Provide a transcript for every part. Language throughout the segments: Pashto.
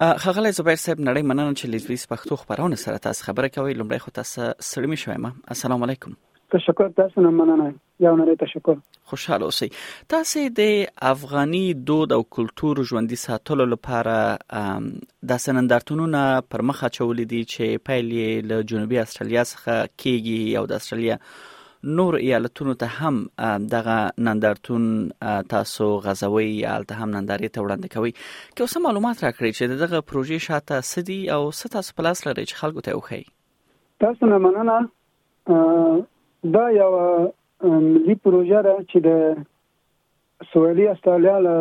خغلی زبیر صاحب نړۍ مننه چې لیزبیس پښتو خبرونه سره تاسو خبره کوي لومړی خو تاسو سړی می شوي ما السلام علیکم تشکر تاسو نه مننه یو نړۍ تشکر خوشاله اوسئ تاسو د افغاني دود او کلچر ژوندۍ ساتلو لپاره د سنندارتونونه پر مخه چولې دي چې پایلې له جنوبي استرالیا څخه کیږي او د استرالیا نور ایالتونو ته هم دغه نندارتون تاسو غزوي یا الته هم نندارې ته وړاندې کوي که اوس معلومات راکړي چې دغه پروژې شاته سدي او ستا سپلاس لري چې خلکو ته وخی تاسو نه مننه دا یو ملي پروژه ده چې د سویلي استرالیا له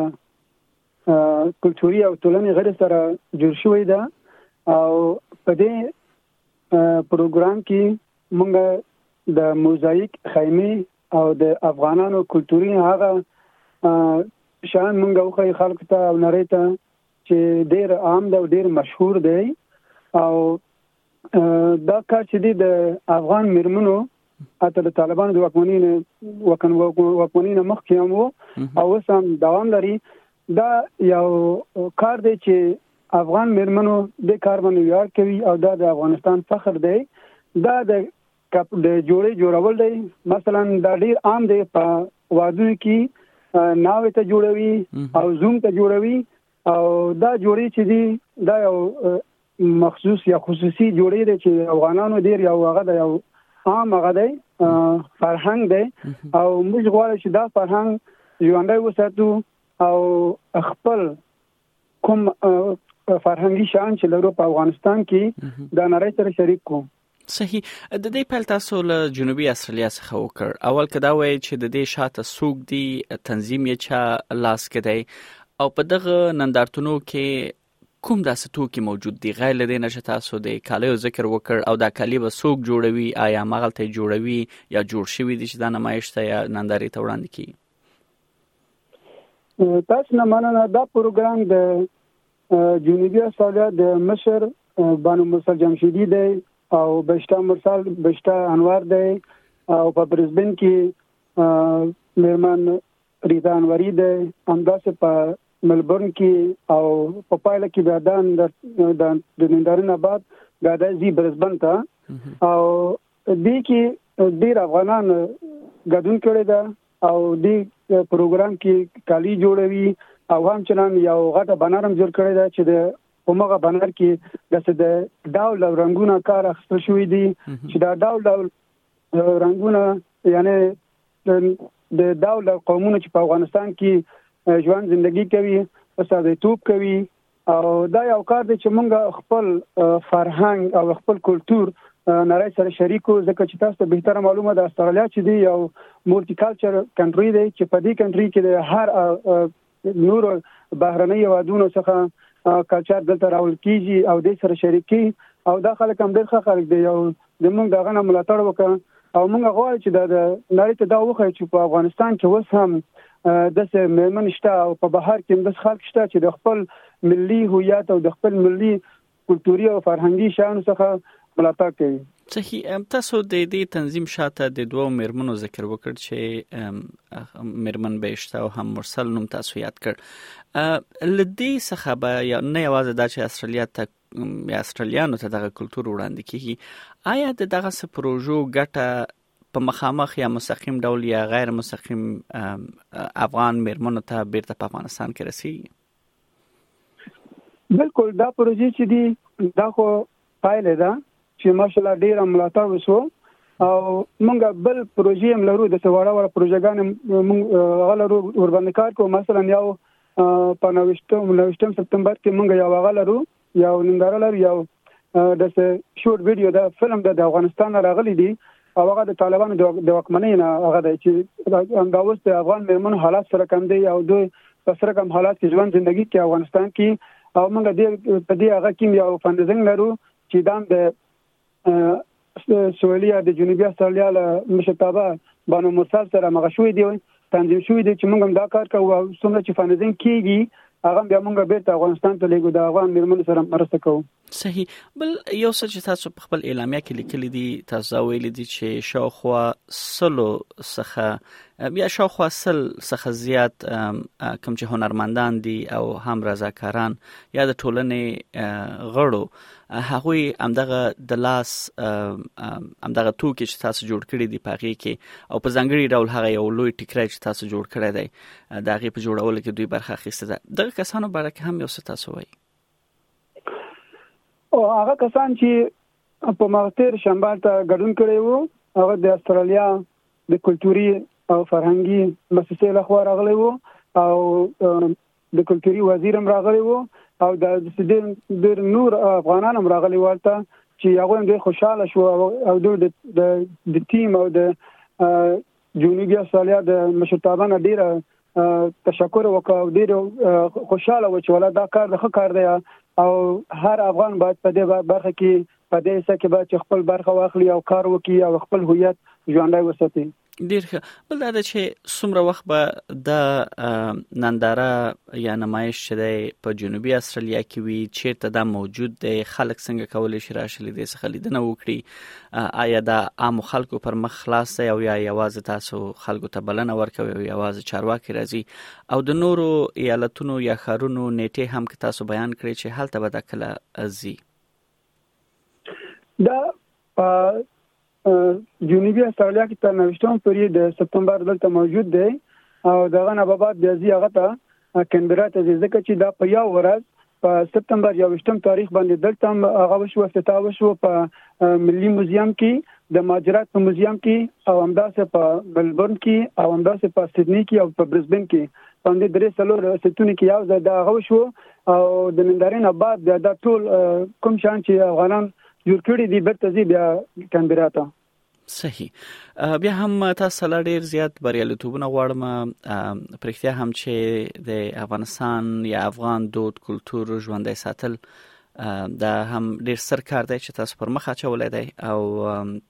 کلتوري او ټولنې غړي سره جوړ شوی ده او په دې پروګرام کې موږ د موزاییک خیمه او د افغانانو کلتوري هغه شان موږ وخی خلکو ته او نړۍ ته چې ډیر عام دی او ډیر مشهور دی او دا کار چې دی د افغان میرمنو حتی د طالبانو د واکمنۍ نه واکمنۍ نه مخکې هم وو او اوس هم دوام لري دا یو کار دی چې افغان میرمنو د کار باندې ویاړ کوي او دا د افغانستان فخر دی دا د کپ د جوړې جوړول دی مثلا دا ډیر عام دی په وادو کې ناوې ته جوړوي او زوم ته جوړوي او دا جوړې چې دی دا یو مخصوص یا خصوصي جوړې دی چې افغانانو ډیر یو هغه دی یو عام هغه دی فرهنګ دی او موږ غواړو چې دا فرهنګ ژوندی وساتو او خپل کوم فرهنګي شان چې لرو په افغانستان کې دا نړۍ سره شریک کوو صحیح د دې پیل تاسو له جنوبي استرالیا څخه وکړ اول کدا وای چې د دې شاته سوق دی تنظیم یې چا لاس کې دی او په دغه نندارتونو کې کوم داسې توکي موجود دي غیر له دې نه چې تاسو د کالیو ذکر وکړ او دا کالي به څوک جوړوي آیا هماغلته جوړوي یا جوړ شوي دي چې دا نمایش ته یا نندارې ته وړاندې کیږي تاسو نه مننه دا پروګرام د جنوبي استرالیا د مشر بانو مرسل جمشیدی دی او بشتا مرسل بشتا انوار دی او په برزبن کې مېرمن رضا انوري دی همداسې په ملبورن کې او په پایله کې بیا دا د د نندارې نه بعد بیا د زی برزبن ته او دې کې ډیر افغانان ګډون کړی دا او دې پروګرام کې کالی جوړوي او هم چنان یو غټه بنر هم جوړ کړی دا چې د همغه بنر کې د څه د ډول رنگونه کار اخستل شوې دي چې دا ډول ډول رنگونه یعنی د داول قومونو چې په افغانستان کې ژوند زندگی کوي استادیتوب کوي او دا یو کار دی چې موږ خپل فرهنګ او خپل کلچر نړۍ سره شریکو ځکه چې تاسو ته بهتره معلومه ده استرالیا چې دی یو مولټي کلچر کنټري دی چې په دې کنټري کې د هر نور بهرنۍ هیوادونو څخه کلچر دلته راول کیږي او د سره شریکي او دا خلک هم ډېر ښه خلک دی او د موږ دغه نه ملاتړ وکړ او موږ غواړو چې د نړۍ ته دا وخه چې په افغانستان کې اوس هم د سه میمن شته او په بهر کې د خلک شته چې د خپل ملي هویت او د خپل ملي کلتوري او فرهنګي شیانو څخه ملاتړ کوي. صحیح تاسو د دې تنظیم شاته د دوو میرمنو ذکر وکړ چې میرمن بهشته او هم مرسل نوم تاسو یاد کړ لدی څخه به یا نه یوازې دا چې استرالیا ته یا استرالیانو ته دغه کلچر وړاندې کیږي آیا د دغه څه پروژو ګټه په مخامخ یا مستقیم ډول یا غیر مستقیم افغان میرمنو ته بیرته په افغانستان کې رسیږي بالکل دا پروژې چې دي دا خو پایله ده چې ماشاءالله ډیره ملاتړ وشو او موږ بل پروژې هم لرو د سواړه وړ پروژګان موږ غلرو ورباندې کار کوو مثلا یو په 19 سپتمبر کې موږ یو غلرو یو ننداره لري یو د شورت ویډیو د فلم د افغانستان نه راغلي دي او هغه د طالبانو د واکمنۍ نه هغه دی چې همدا اوس د افغان میرمنو حالات سره کم دی او دوی په سره کم حالات کې ژوند زندگی کې افغانستان کې او موږ د په دې هغه کې یو فنډزنګ لرو چې دا د سویلیا د جنوبي استرالیا له مشرتابه بانو مرسل سره مغه شوې دی تنظیم شوې دی چې موږ هم دا کار کوو او څومره چې فنډینګ کیږي هغه بیا موږ بیرته افغانستان ته لګو د افغان مرمن سره مرسته کوو صحیح بل یو څه چې تاسو په خپل اعلامیه کې لیکلي دي تاسو ویلي دي چې شاوخوا سلو څخه بیا شاوخوا سل څخه زیات کوم چې هنرمندان دي او هم رضاکاران یا د ټولنې غړو هغوی همدغه د لاس همدغه توکي چې تاسو جوړ کړی دی پاغي کې او په ځنګړي ډول هغه یو لوی ټیکری چې تاسو جوړ کړی دی دا غي په جوړولو کې دوی برخه اخیسته ده دغه کسانو باره کې هم یو څه تاسو وایي او هغه کسان چې په مغتیر شنبه ته ګډون کړی وو هغه د استرالیا د کلتوري او فرهنګي مسیسې لخوا راغلی وو او د کلتوري وزیر هم راغلی وو او د ډېر ډېر نور افغانان هم راغلي ورته چې هغه هم ډېر خوشاله شو او د د ټیم او د جنوبي استرالیا د مشرتابه نه ډېر تشکر وکړ او ډېر خوشاله و چې ولا دا کار د ښه کار دی او هر افغان باید په دې برخه کې په دې حصه کې به چې خپل برخه واخلي او کار وکړي او خپل هویت ژوندی وساتي ډیر ښه بل دا ده چې څومره وخت به د ننداره یا نمایش چې دی په جنوبي استرالیا کې وي چیرته دا موجود دی خلک څنګه کولای شي راشل دې څخه لیدنه وکړي آیا دا عام خلکو پر مخ خلاص دی او یا یوازې تاسو خلکو ته بلنه ورکوي او یوازې چارواکي راځي او د نورو ایالتونو یا خارونو نیټه هم که تاسو بیان کړئ چې هلته به دا کله ازي دا جنوبي استرالیا کې تر نوښتوم پورې د سپتمبر دلته موجود دی او دغه نه بعد بیا زی هغه ته کندرا ته ځکه چې دا په یو ورځ په سپتمبر یوشتم تاریخ باندې دلته هغه وشو افتتاح وشو په ملي موزیم کې د ماجرات په موزیم کې او همداسې په ملبورن کې او همداسې په سیدنی کې او په برزبن کې باندې درې څلور ستونی کې یو ځای دا غو شو او د نندارې نه بعد بیا دا ټول کوم شان چې افغانان جوړ کړي دي بیرته ځي بیا کمبرا ته صحیح بیا هم تاسو لا ډیر زیات بریالیتوبونه غواړم پرختیا هم چې د افغانستان یا افغان دود کلچر ژوندۍ ساتل دا هم ډیر سر کار دی چې تاسو پر مخ اچولې دی او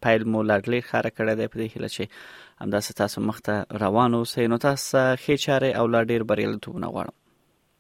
پایل مو لړلې خاره کړې دی په دې هله چې همداسې تاسو مخته روان اوسئ نو تاسو خې چاره او لا ډیر بریالیتوبونه غواړم